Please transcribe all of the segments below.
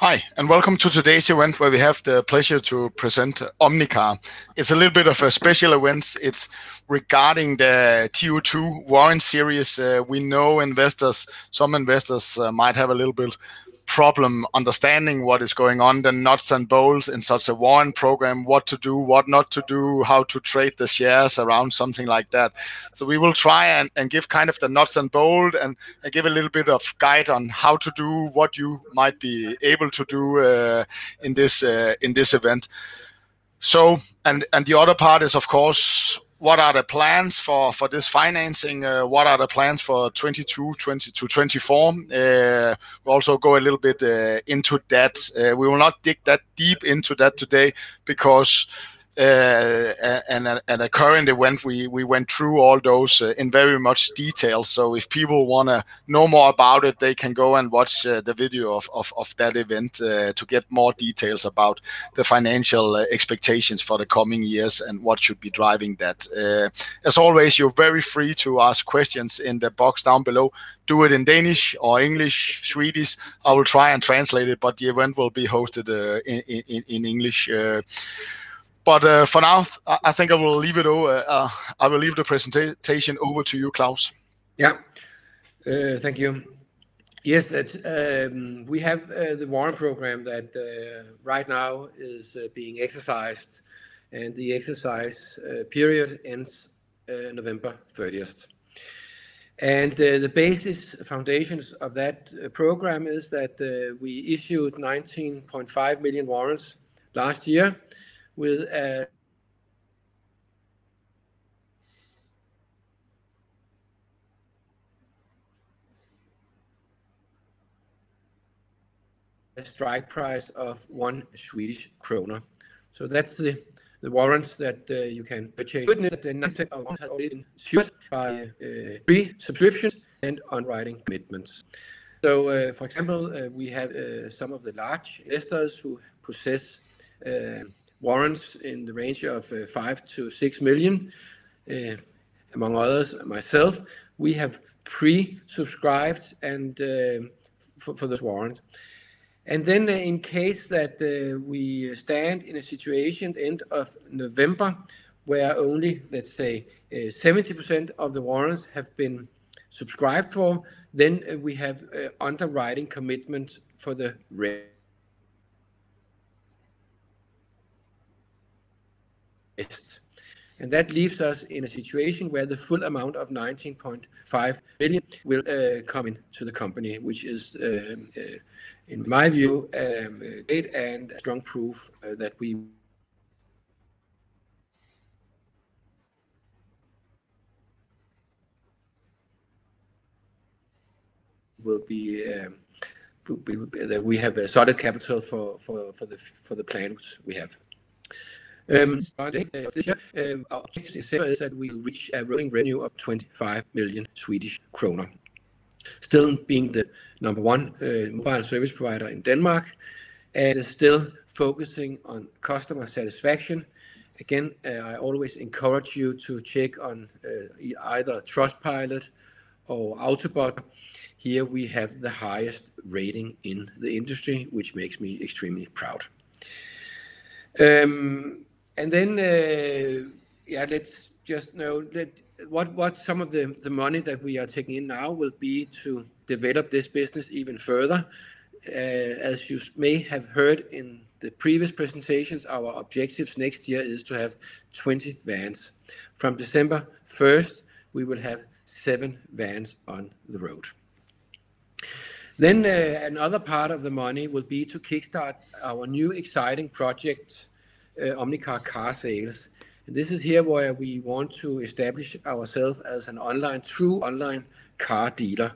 Hi, and welcome to today's event where we have the pleasure to present Omnicar. It's a little bit of a special event. It's regarding the TO2 warrant series. Uh, we know investors, some investors uh, might have a little bit problem understanding what is going on, the nuts and bolts in such a warrant program, what to do, what not to do, how to trade the shares around something like that. So we will try and and give kind of the nuts and bolt and give a little bit of guide on how to do what you might be able to do in this uh, in this event. So and and the other part is, of course, what are the plans for for this financing? Uh, what are the plans for 2022, 2024? Uh, we'll also go a little bit uh, into that. We will not dig that deep into that today because Uh, at a current event, we we went through all those uh, in very much detail. So if people want to know more about it, they can go and watch uh, the video of of that event to get more details about the financial expectations for the coming years and what should be driving that. As always, you're very free to ask questions in the box down below. Do it in Danish or English, Swedish. I will try and translate it, but the event will be hosted in English. But uh, for now, I think I will leave it over. Uh, uh, I will leave the presentation over to you, Klaus. Yeah. Uh, thank you. Yes, um, we have the warrant program that right now is being exercised, and the exercise period ends November 30th. And The basis foundations of that program is that we issued 19.5 million warrants last year with uh, a strike price of 1 Swedish krona. So that's the the warrants that uh, you can purchase. Good news that the warrants have already been secured by uh, pre-subscriptions and underwriting commitments. So, for example, we have some of the large investors who possess warrants in the range of uh, 5 million-6 million, uh, among others, myself. We have pre-subscribed and uh, for this warrant. And then in case that we stand in a situation end of November where only, let's say, 70% of the warrants have been subscribed for, then we have underwriting commitments for the. And that leaves us in a situation where the full amount of 19.5 billion will uh, come into the company, which is, uh, uh, in my view, um, great and strong proof that we will be um, that we have a solid capital for the plans we have. Um, uh, um, our objective is that we'll reach a rolling revenue of 25 million Swedish kronor. Still being the number one uh, mobile service provider in Denmark, and still focusing on customer satisfaction. Again, uh, I always encourage you to check on either Trustpilot or Autobutler. Here we have the highest rating in the industry, which makes me extremely proud. Um, And then, uh, yeah, let's just know that what what some of the the money that we are taking in now will be to develop this business even further. Uh, as you may have heard in the previous presentations, our objectives next year is to have 20 vans. From December 1st, we will have seven vans on the road. Then, uh, another part of the money will be to kickstart our new exciting project, Uh, Omnicar Car Sales. This is here where we want to establish ourselves as an online, true online car dealer.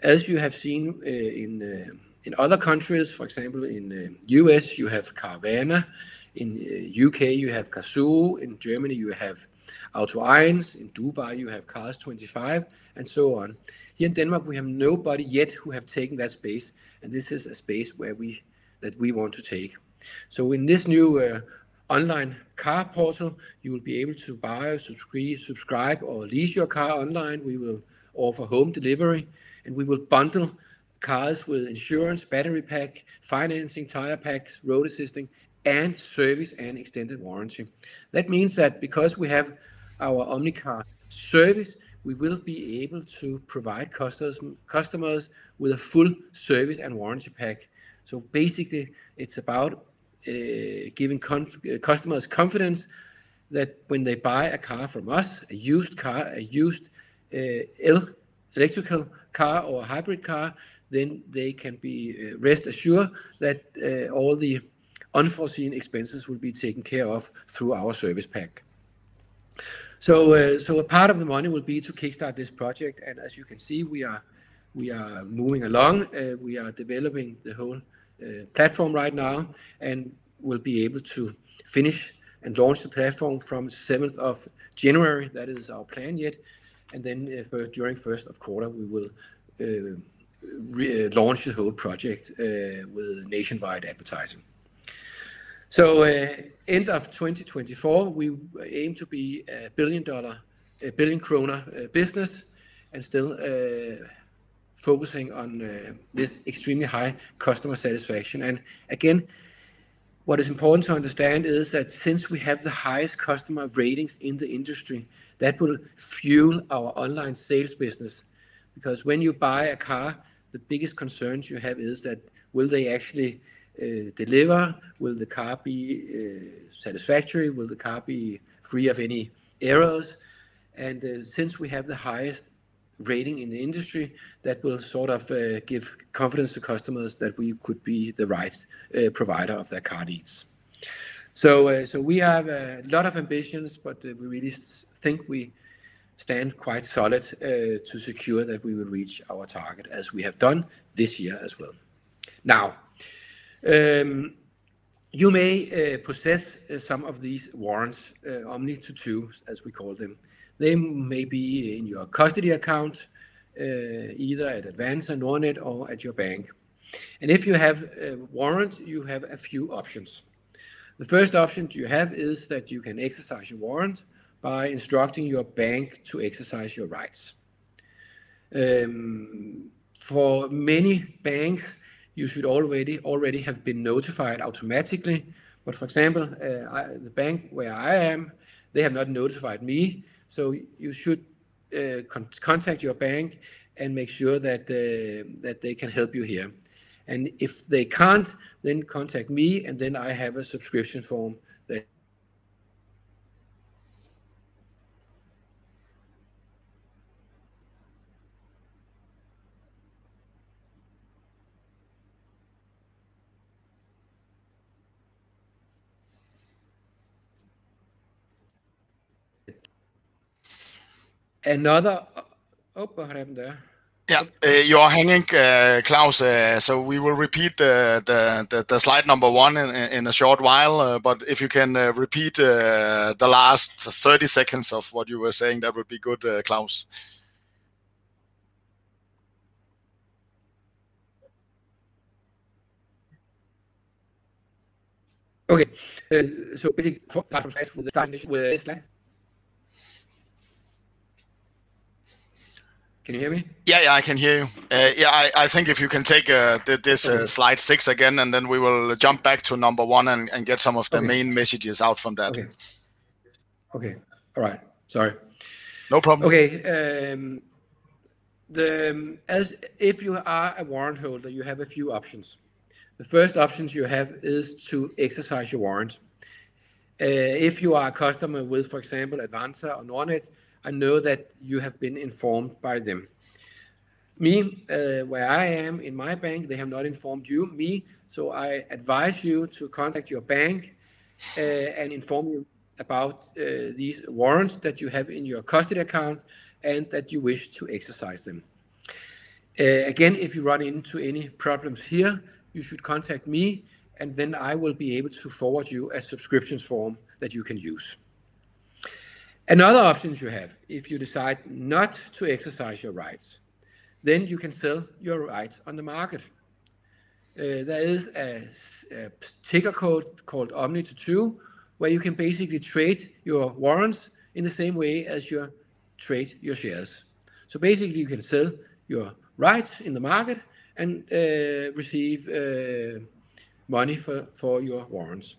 As you have seen uh, uh, in other countries, for example, in the U.S., you have Carvana, in U.K., you have Cazoo, in Germany, you have AUTO1, in Dubai, you have Cars25, and so on. Here in Denmark, we have nobody yet who have taken that space, and this is a space where we that we want to take. So in this new online car portal, you will be able to buy, subscribe, or lease your car online. We will offer home delivery, and we will bundle cars with insurance, battery pack, financing, tire packs, road assisting, and service and extended warranty. That means that because we have our OmniCar service, we will be able to provide customers with a full service and warranty pack. So basically, it's about Uh, giving uh, customers confidence that when they buy a car from us, a used car, a used uh, electrical car or a hybrid car, then they can be rest assured that all the unforeseen expenses will be taken care of through our service pack. So so a part of the money will be to kickstart this project, and as you can see, we are we are moving along. We are developing the whole Uh, platform right now, and we'll be able to finish and launch the platform from seventh of January. That is our plan yet. And then, uh, during first of quarter, we will uh, launch the whole project with nationwide advertising. So, end of 2024, we aim to be a billion-dollar, a billion-kroner business and still focusing on uh, this extremely high customer satisfaction. And again, what is important to understand is that since we have the highest customer ratings in the industry, that will fuel our online sales business. Because when you buy a car, the biggest concerns you have is that will they actually uh, deliver? Will the car be uh, satisfactory? Will the car be free of any errors? And since we have the highest rating in the industry, that will sort of uh, give confidence to customers that we could be the right uh, provider of their car needs. So uh, so we have a lot of ambitions, but we really think we stand quite solid to secure that we will reach our target, as we have done this year as well. Now, um, you may possess some of these warrants, Omni2, as we call them. They may be in your custody account, uh, either at Avanza, Nordnet, or at your bank. And if you have a warrant, you have a few options. The first option you have is that you can exercise your warrant by instructing your bank to exercise your rights. Um, for many banks, you should already have been notified automatically. But for example, uh, the bank where I am, they have not notified me, so you should uh, contact your bank and make sure uh, that they can help you here. And if they can't, then contact me, and then I have a subscription form that... Another... Oh, what happened there? Yeah, øh, you're hanging, øh, Claus, øh, so we will repeat the the slide number one in a short while. Uh, but if you can uh, repeat uh, the last 30 seconds of what you were saying, that would be good, Klaus. Okay. So basically, with the start with slide. Can you hear me? Yeah, yeah, I can hear you. Uh, yeah, I I think if you can take uh, this uh, slide six again, and then we will jump back to number one and and get some of the main messages out from that. Okay. Okay. All right. Sorry. No problem. Okay, um, The um, as if you are a warrant holder, you have a few options. The first options you have is to exercise your warrant. If you are a customer with, for example, Avanza or Nordnet, I know that you have been informed by them. Me, uh, where I am in my bank, they have not informed you, me, so I advise you to contact your bank, uh, and inform you about uh, these warrants that you have in your custody account and that you wish to exercise them. Again, if you run into any problems here, you should contact me, and then I will be able to forward you a subscriptions form that you can use. Another options you have, if you decide not to exercise your rights, then you can sell your rights on the market. Uh, there is a ticker code called Omni2, where you can basically trade your warrants in the same way as you trade your shares. So basically, you can sell your rights in the market, and uh, receive uh, money for, for your warrants.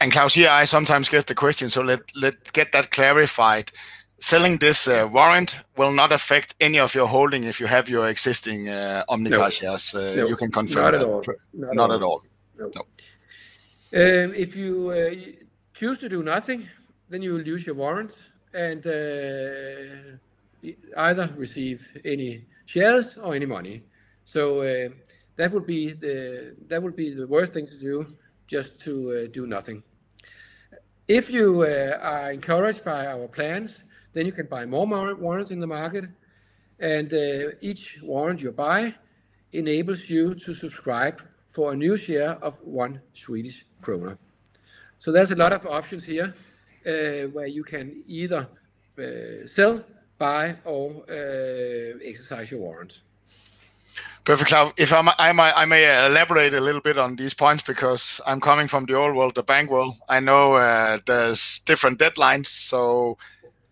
Claus, here I sometimes get the question, so let's get that clarified. Selling this uh, warrant will not affect any of your holding if you have your existing uh, Omnicar shares. Uh, no. You can confirm Not that? at all. Not at all. No. No. Um, if you choose to do nothing, then you will lose your warrant and either receive any shares or any money. So that would be the that would be the worst thing to do, just to uh, do nothing. If you uh, are encouraged by our plans, then you can buy more warrants in the market, and uh, each warrant you buy enables you to subscribe for a new share of 1 Swedish krona. So there's a lot of options here, where you can either sell, buy, or exercise your warrants. Perfect. If I, I, may uh, elaborate a little bit on these points because I'm coming from the old world, the bank world. I know uh, there's different deadlines. So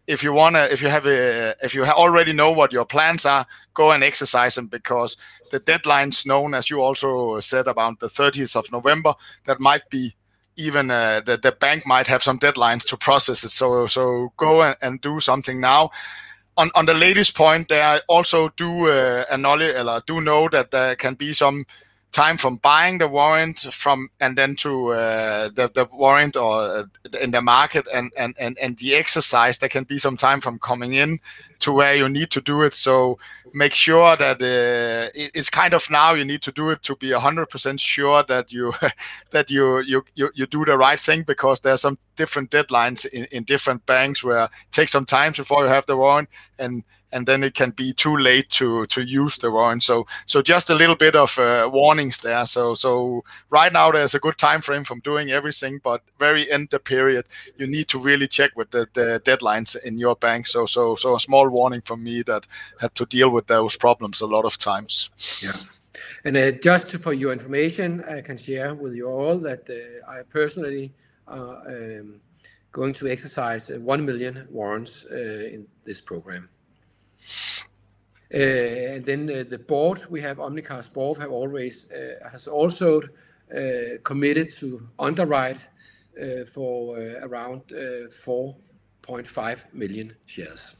if you wanna, if you have a, if you already know what your plans are, go and exercise them because the deadline's known, as you also said, about the 30th of November. That might be even uh, the bank might have some deadlines to process it. So so go and do something now. On the latest point there, I also do uh, acknowledge, do know that there can be some time from buying the warrant from and then to the warrant or in the market and and and and the exercise. There can be some time from coming in to where you need to do it. So make sure that it's kind of now you need to do it to be 100% sure that you uh that you you you you do the right thing because there are some different deadlines in different banks where it takes some time before you have the warrant, and then it can be too late to to use the warrant. So so just a little bit of uh, warnings there. So so right now there's a good timeframe from doing everything, but very end the period, you need to really check with the deadlines in your bank. So so so a small warning from me that had to deal with those problems a lot of times. Yeah. And uh, just for your information, I can share with you all that uh, I personally are going to exercise 1 million warrants in this program. And then uh, the board, we have Omnicar's board have always uh, has also committed to underwrite for around 4.5 million shares.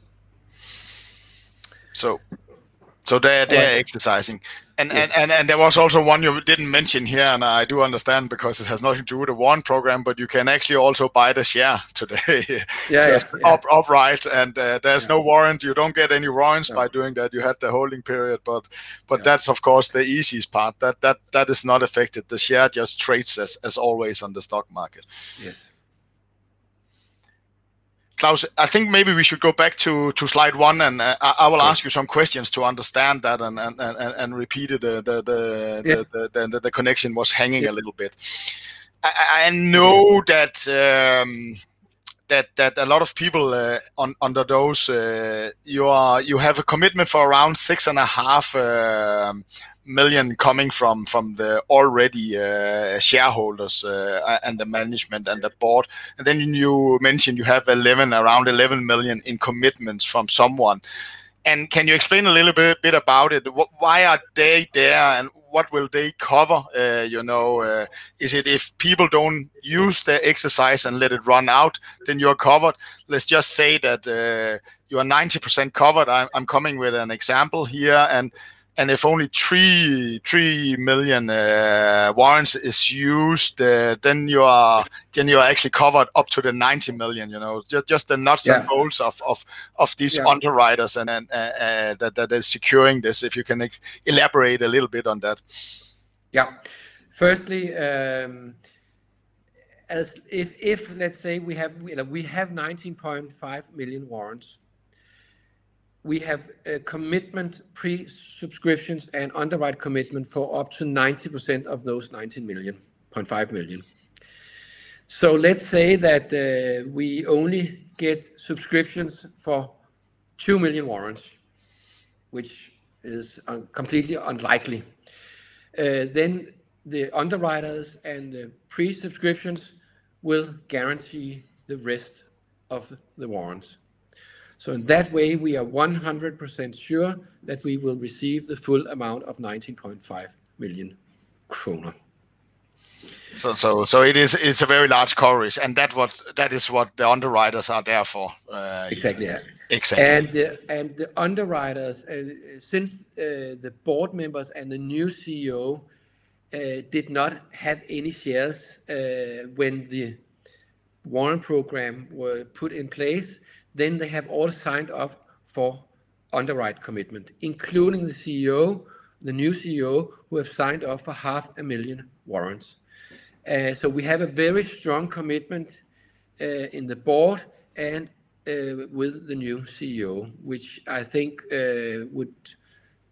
So they're exercising. and and and There was also one you didn't mention here, and I do understand because it has nothing to do with the warrant program, but you can actually also buy the share today. Yeah. Just outright, and uh, there's no warrant. You don't get any warrants by doing that. You had the holding period, but but that's of course the easiest part. That that That is not affected. The share just trades as always on the stock market. Yes. Claus, I think maybe we should go back to to slide one, and uh, I will ask you some questions to understand that and and and, and repeat it. The connection was hanging a little bit. I know that um, a lot of people uh, under those, uh, you are you have a commitment for around 6.5 uh, million coming from from the already shareholders and the management and the board. And then you mentioned you have 11 around 11 million in commitments from someone. And can you explain a little bit about it? Why are they there, and what will they cover? Uh, you know, uh, is it if people don't use the exercise and let it run out, then you're covered? Let's just say that uh, you are 90% covered. I'm coming with an example here, if only three 3 million uh, warrants is used, uh, then you are then you are actually covered up to the 90 million. You know, Just just the nuts and bolts of of of these underwriters and and uh, that that is securing this, if you can elaborate a little bit on that. Yeah. Firstly, um, as if if let's say we have we have 19.5 million warrants, we have a commitment pre-subscriptions and underwrite commitment for up to 90% of those 19.5 million. Let's say that uh, we only get subscriptions for 2 million warrants, which is completely unlikely. Uh, then the underwriters and the pre-subscriptions will guarantee the rest of the warrants. So in that way, we are 100% sure that we will receive the full amount of 19.5 million kroner. So, so, so it is. It's a very large coverage, and that what that is what the underwriters are there for. Uh, exactly. Yeah. Exactly. And the, and the underwriters, uh, since uh, the board members and the new CEO did not have any shares when the warrant program were put in place, then they have all signed up for underwrite commitment, including the CEO, the new CEO, who have signed up for half a million warrants. Uh, so we have a very strong commitment uh, in the board and uh, with the new CEO, which I think would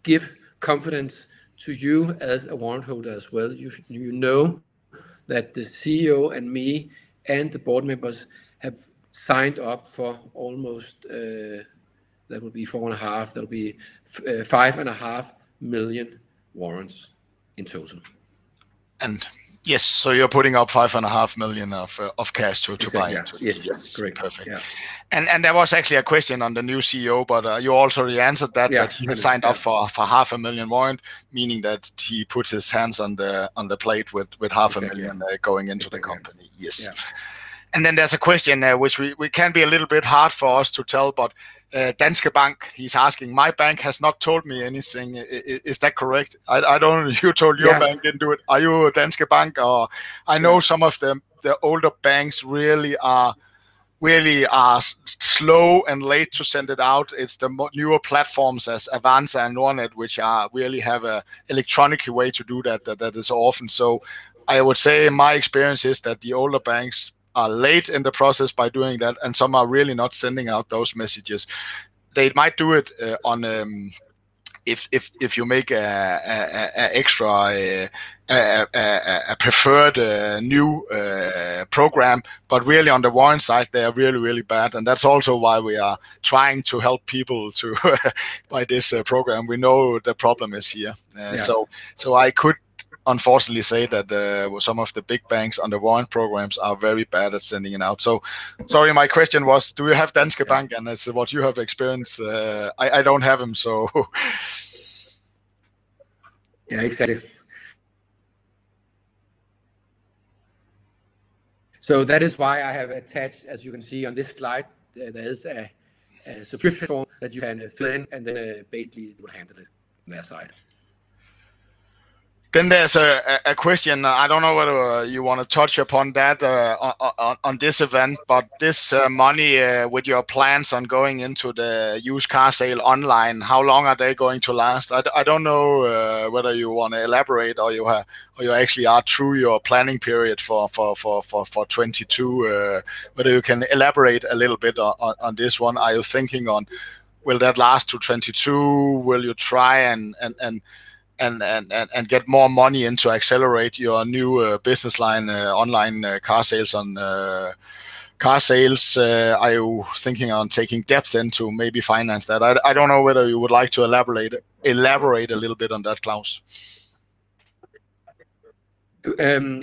give confidence to you as a warrant holder as well. You you know that the CEO and me and the board members have signed up for almost, uh, that will be 4.5, that'll be 5.5 uh, million warrants in total. And Yes. So you're putting up 5.5 million uh, of cash to buy into it. Yes. Correct. Perfect. And and there was actually a question on the new CEO, but you also answered that that he signed up for half a million warrant, meaning that he puts his hands on the on the plate with with half a million going into the company. Yes. And then there's a question there, which we we can be a little bit hard for us to tell, but uh, Danske Bank, he's asking, my bank has not told me anything. Is that correct? I don't. You told your bank didn't do it. Are you a Danske Bank? Or I know some of the older banks really are really are slow and late to send it out. It's the newer platforms as Avanza and Nordnet, which are really have an electronic way to do that that is often. So I would say my experience is that the older banks are late in the process by doing that, and some are really not sending out those messages. They might do it uh, on um, if if if you make a, a, a extra a, a preferred uh, new uh, program, but really on the warrant side they are really really bad, and that's also why we are trying to help people to buy this uh, program. We know the problem is here, uh, yeah. so so I could unfortunately say that uh, some of the big banks on the warrant programs are very bad at sending it out. So, sorry, my question was, do you have Danske Bank? And that's what you have experienced. Uh, I, I don't have them, so. yeah, exactly. So that is why I have attached, as you can see on this slide, uh, there is a, a, subscription form that you can fill in, and then uh, basically it will handle it from their side. Then there's a, a question. I don't know whether uh, you want to touch upon that uh, on, on, this event, but this uh, money uh, with your plans on going into the used car sale online, how long are they going to last? I, I don't know uh, whether you want to elaborate or you have, or you actually are through your planning period for for for for, for 22. Uh, whether you can elaborate a little bit on, on this one. Are you thinking on will that last to 22? Will you try and and and and, and, and get more money in to accelerate your new uh, business line, uh, online uh, car sales on car sales. Are you thinking on taking depth into maybe finance that? I, don't know whether you would like to elaborate elaborate a little bit on that, Claus. Um,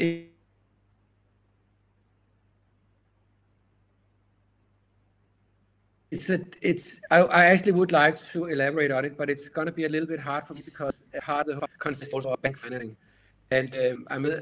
It's a, it's. I, I, actually would like to elaborate on it, but it's going to be a little bit hard for me because hard the concept also of bank financing, and um, I'm. A,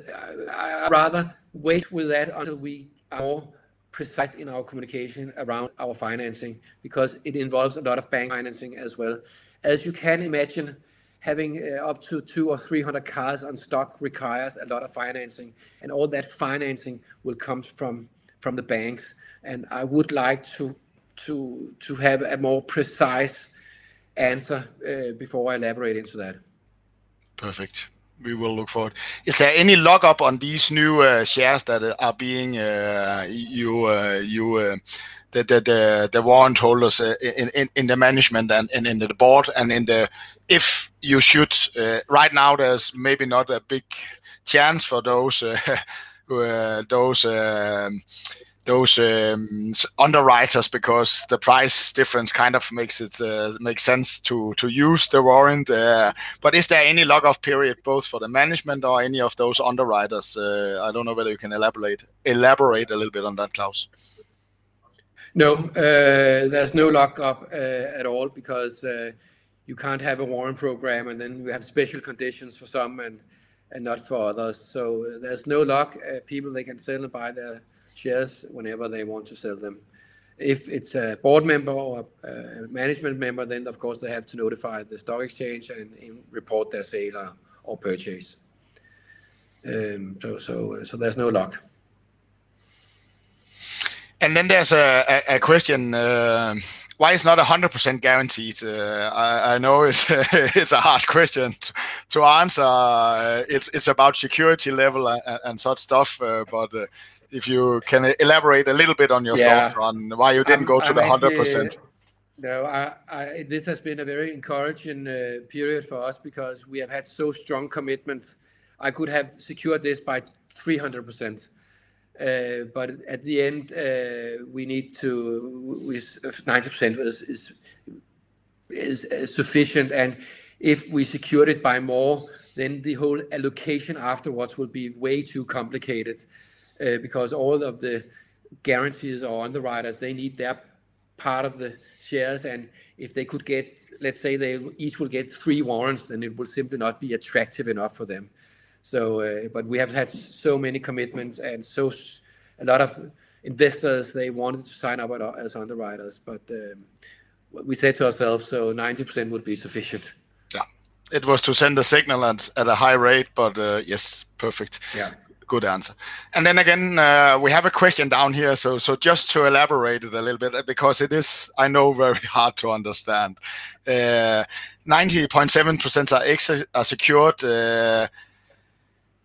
I, I'd rather wait with that until we are more precise in our communication around our financing because it involves a lot of bank financing as well. As you can imagine, having uh, up to two or three hundred cars on stock requires a lot of financing, and all that financing will come from from the banks. And I would like to to have a more precise answer uh, before I elaborate into that. Perfect. We will look forward. Is there any lockup on these new uh, shares that are being uh, you you uh, the, warrant holders in, the management and, in the board and in the if you should right now there's maybe not a big chance for those those those um, underwriters because the price difference kind of makes it uh, makes sense to to use the warrant. Uh, but is there any lock-off period both for the management or any of those underwriters? Uh, I don't know whether you can elaborate elaborate a little bit on that, Klaus. No, there's no lockup at all because you can't have a warrant program and then you have special conditions for some and and not for others. So there's no lock. People, they can sell and buy their shares whenever they want to sell them. If it's a board member or a management member, then of course they have to notify the stock exchange and report their sale or purchase. Um, so there's no lock. And then there's a question, um, why is not 100% guaranteed? Uh, I know it's a hard question to answer. It's about security level and such stuff, uh, but uh, if you can elaborate a little bit on your thoughts on why you didn't go to the 100%. No, this has been a very encouraging uh, period for us because we have had so strong commitment. I could have secured this by 300%. Uh, but at the end, uh, we need to, 90% is sufficient. And if we secured it by more, then the whole allocation afterwards will be way too complicated Uh, because all of the guarantees or underwriters, they need their part of the shares. And if they could get, let's say they each will get three warrants, then it will simply not be attractive enough for them. So, uh, but we have had so many commitments and so a lot of investors, they wanted to sign up as underwriters. But um, we said to ourselves, so 90% would be sufficient. Yeah, it was to send a signal at a high rate, but uh, yes, perfect. Yeah, good answer. And then again, uh, we have a question down here. So so just to elaborate it a little bit, because it is, I know, very hard to understand. Uh, 90.7% are ex- are secured. Uh,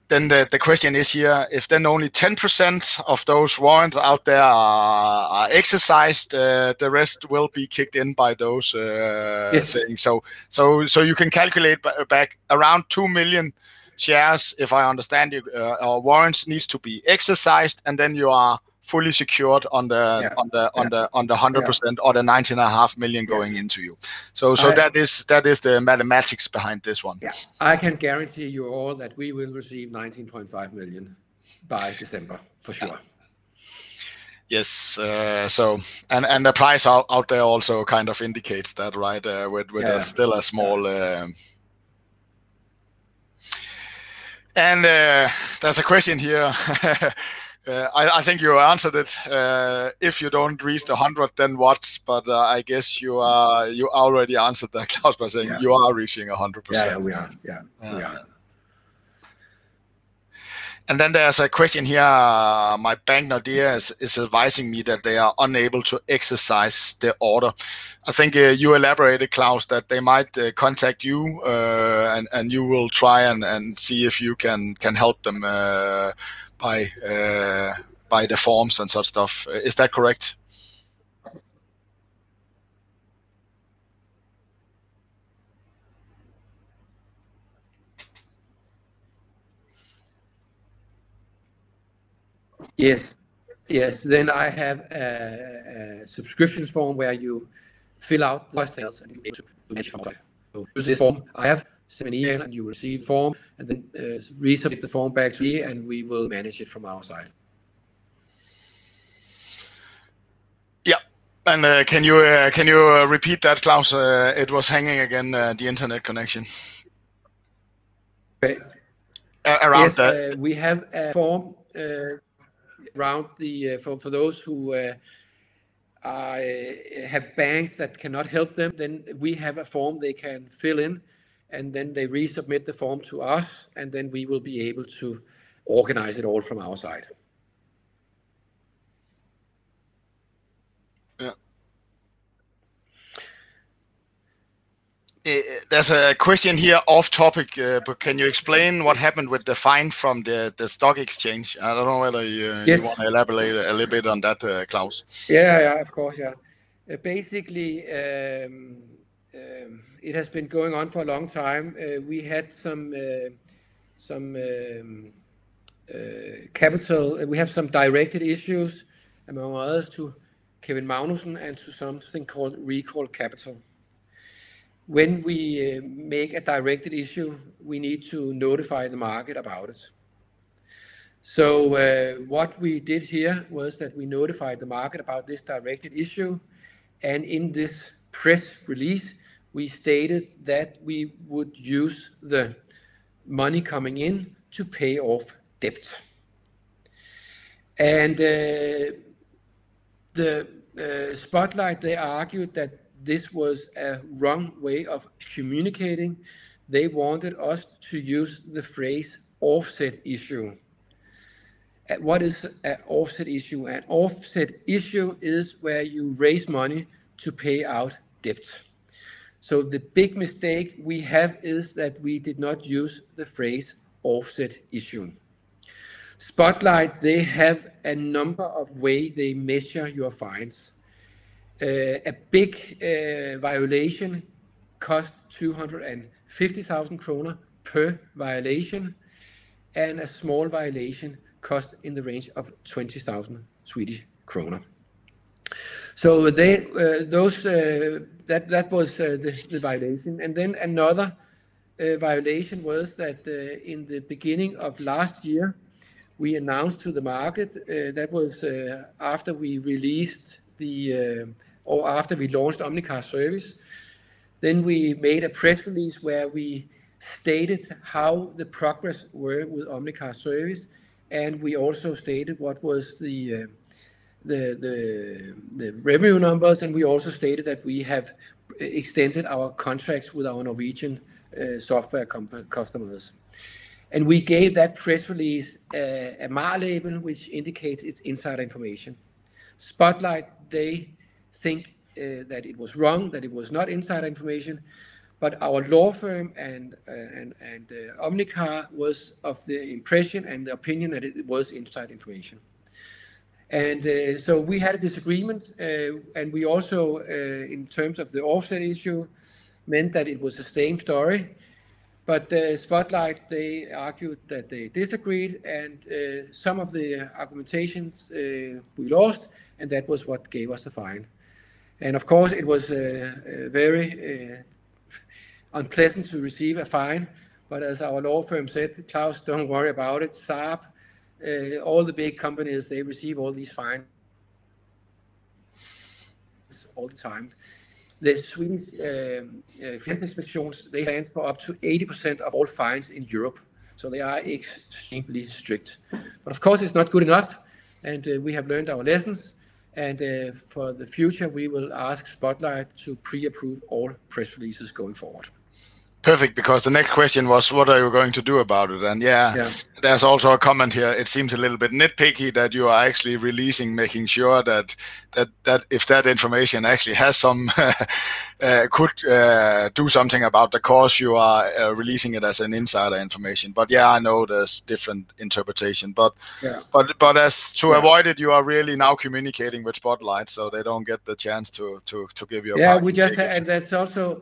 then the the question is here, if then only 10% of those warrants out there are exercised, the rest will be kicked in by those saying. So so so you can calculate back around 2 million shares, if I understand you, uh, or warrants needs to be exercised, and then you are fully secured on the on the on the on the 100% or the 19.5 million going into you. So so I, that is the mathematics behind this one. Yeah, I can guarantee you all that we will receive 19.5 million by December, for sure. Yes. Uh, so, and and the price out out there also kind of indicates that, right? Uh, with with a, still a small, um, and uh, there's a question here. Uh, I think you answered it. Uh, if you don't reach the 100, then what? But I guess you are you already answered that, Claus, by saying you are reaching 100%. Yeah, we are. Yeah, we are. And then there's a question here. My bank, Nordea, is advising me that they are unable to exercise the order. I think uh, you elaborated, Claus, that they might uh, contact you uh, and and you will try and and see if you can can help them by, by the forms and such stuff. Is that correct? Yes. Yes. Then I have a subscription form where you fill out the details and you get to manage from there. So use this form. I have sent an email and you receive the form and then uh, resubmit the form back to me and we will manage it from our side. Yeah. And uh, can you uh, can you repeat that, Claus? It was hanging again, the internet connection. Okay. around that. We have a form around the, uh, for those who uh, uh, have banks that cannot help them, then we have a form they can fill in and then they resubmit the form to us and then we will be able to organize it all from our side. Yeah. There's a question here off topic, uh, but can you explain what happened with the fine from the the stock exchange? I don't know whether you want to elaborate a little bit on that, uh, Claus. Yeah, yeah, of course, yeah. Uh, basically, um, um, it has been going on for a long time. We had some some um, capital, we have some directed issues, among others, to Kevin Magnussen and to something called Recall Capital. When we make a directed issue, we need to notify the market about it. So uh, what we did here was that we notified the market about this directed issue, and in this press release, we stated that we would use the money coming in to pay off debt. And uh, the uh, Spotlight, they argued that this was a wrong way of communicating. They wanted us to use the phrase offset issue. What is an offset issue? An offset issue is where you raise money to pay out debt. So the big mistake we have is that we did not use the phrase offset issue. Spotlight, they have a number of ways they measure your fines. Uh, a big uh, violation cost 250,000 kroner per violation, and a small violation cost in the range of 20,000 Swedish kroner. So they, uh, those, uh, that, that was uh, the, the violation. And then another uh, violation was that in the beginning of last year, we announced to the market, that was after we released the, uh, or after we launched Omnicar service, then we made a press release where we stated how the progress were with Omnicar service, and we also stated what was the uh, the, the, the revenue numbers, and we also stated that we have extended our contracts with our Norwegian uh, software customers. And we gave that press release uh, a MAR label, which indicates it's insider information. Spotlight, they think uh, that it was wrong, that it was not insider information, but our law firm and uh, and and uh, Omnicar was of the impression and the opinion that it was inside information. And so we had a disagreement, and we also, in terms of the offset issue, meant that it was the same story. But Spotlight, they argued that they disagreed, and uh, some of the argumentations uh, we lost, and that was what gave us the fine. And of course, it was uh, very unpleasant to receive a fine, but as our law firm said, Klaus, don't worry about it. Saab, all the big companies, they receive all these fines all the time. The Swedish um, uh, Finansinspektionen, they stand for up to 80% of all fines in Europe, so they are extremely strict. But of course, it's not good enough, and uh, we have learned our lessons, and uh, for the future, we will ask Spotlight to pre-approve all press releases going forward. Perfect, because the next question was, what are you going to do about it? And yeah, yeah, there's also a comment here. It seems a little bit nitpicky that you are actually releasing, making sure that that that if that information actually has some uh, could uh, do something about the cause, you are uh, releasing it as an insider information. But yeah, I know there's different interpretation. But yeah. but but as to yeah. avoid it, you are really now communicating with Spotlight, so they don't get the chance to to to give you. yeah, we just and that's also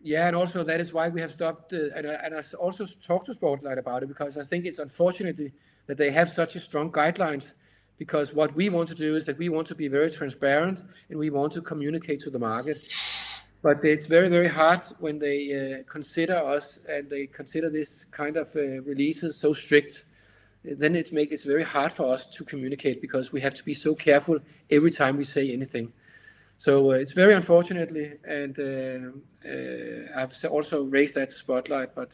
yeah, and also that is why we have stopped, uh, and, and I also talked to Spotlight about it because I think it's unfortunately that they have such a strong guidelines. Because what we want to do is that we want to be very transparent and we want to communicate to the market. But it's very, very hard when they uh, consider us and they consider this kind of uh, releases so strict. Then it makes it very hard for us to communicate because we have to be so careful every time we say anything. So uh, it's very unfortunately, and uh, uh, I've also raised that to Spotlight, but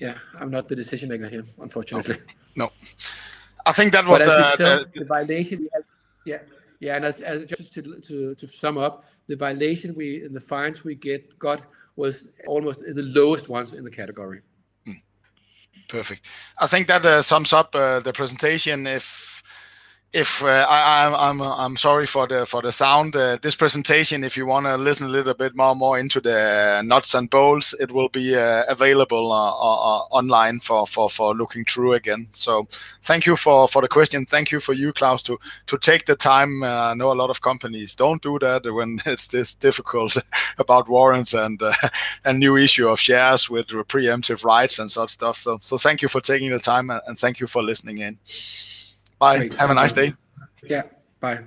yeah, I'm not the decision maker here, unfortunately. No. I think that was the violation we have. Yeah. Yeah, and as just to to, to sum up, the violation we the fines we get got was almost the lowest ones in the category. Hmm. Perfect. I think that sums up the presentation. If if uh, I, I'm I'm sorry for the for the sound. Uh, this presentation, if you want to listen a little bit more more into the nuts and bolts, it will be uh, available uh, uh, online for, for for looking through again. So thank you for for the question. Thank you for you, Klaus, to to take the time. Uh, I know a lot of companies don't do that when it's this difficult about warrants and and new issue of shares with preemptive rights and such stuff. So so thank you for taking the time and thank you for listening in. Bye. Great. Have a nice day. Yeah. Bye.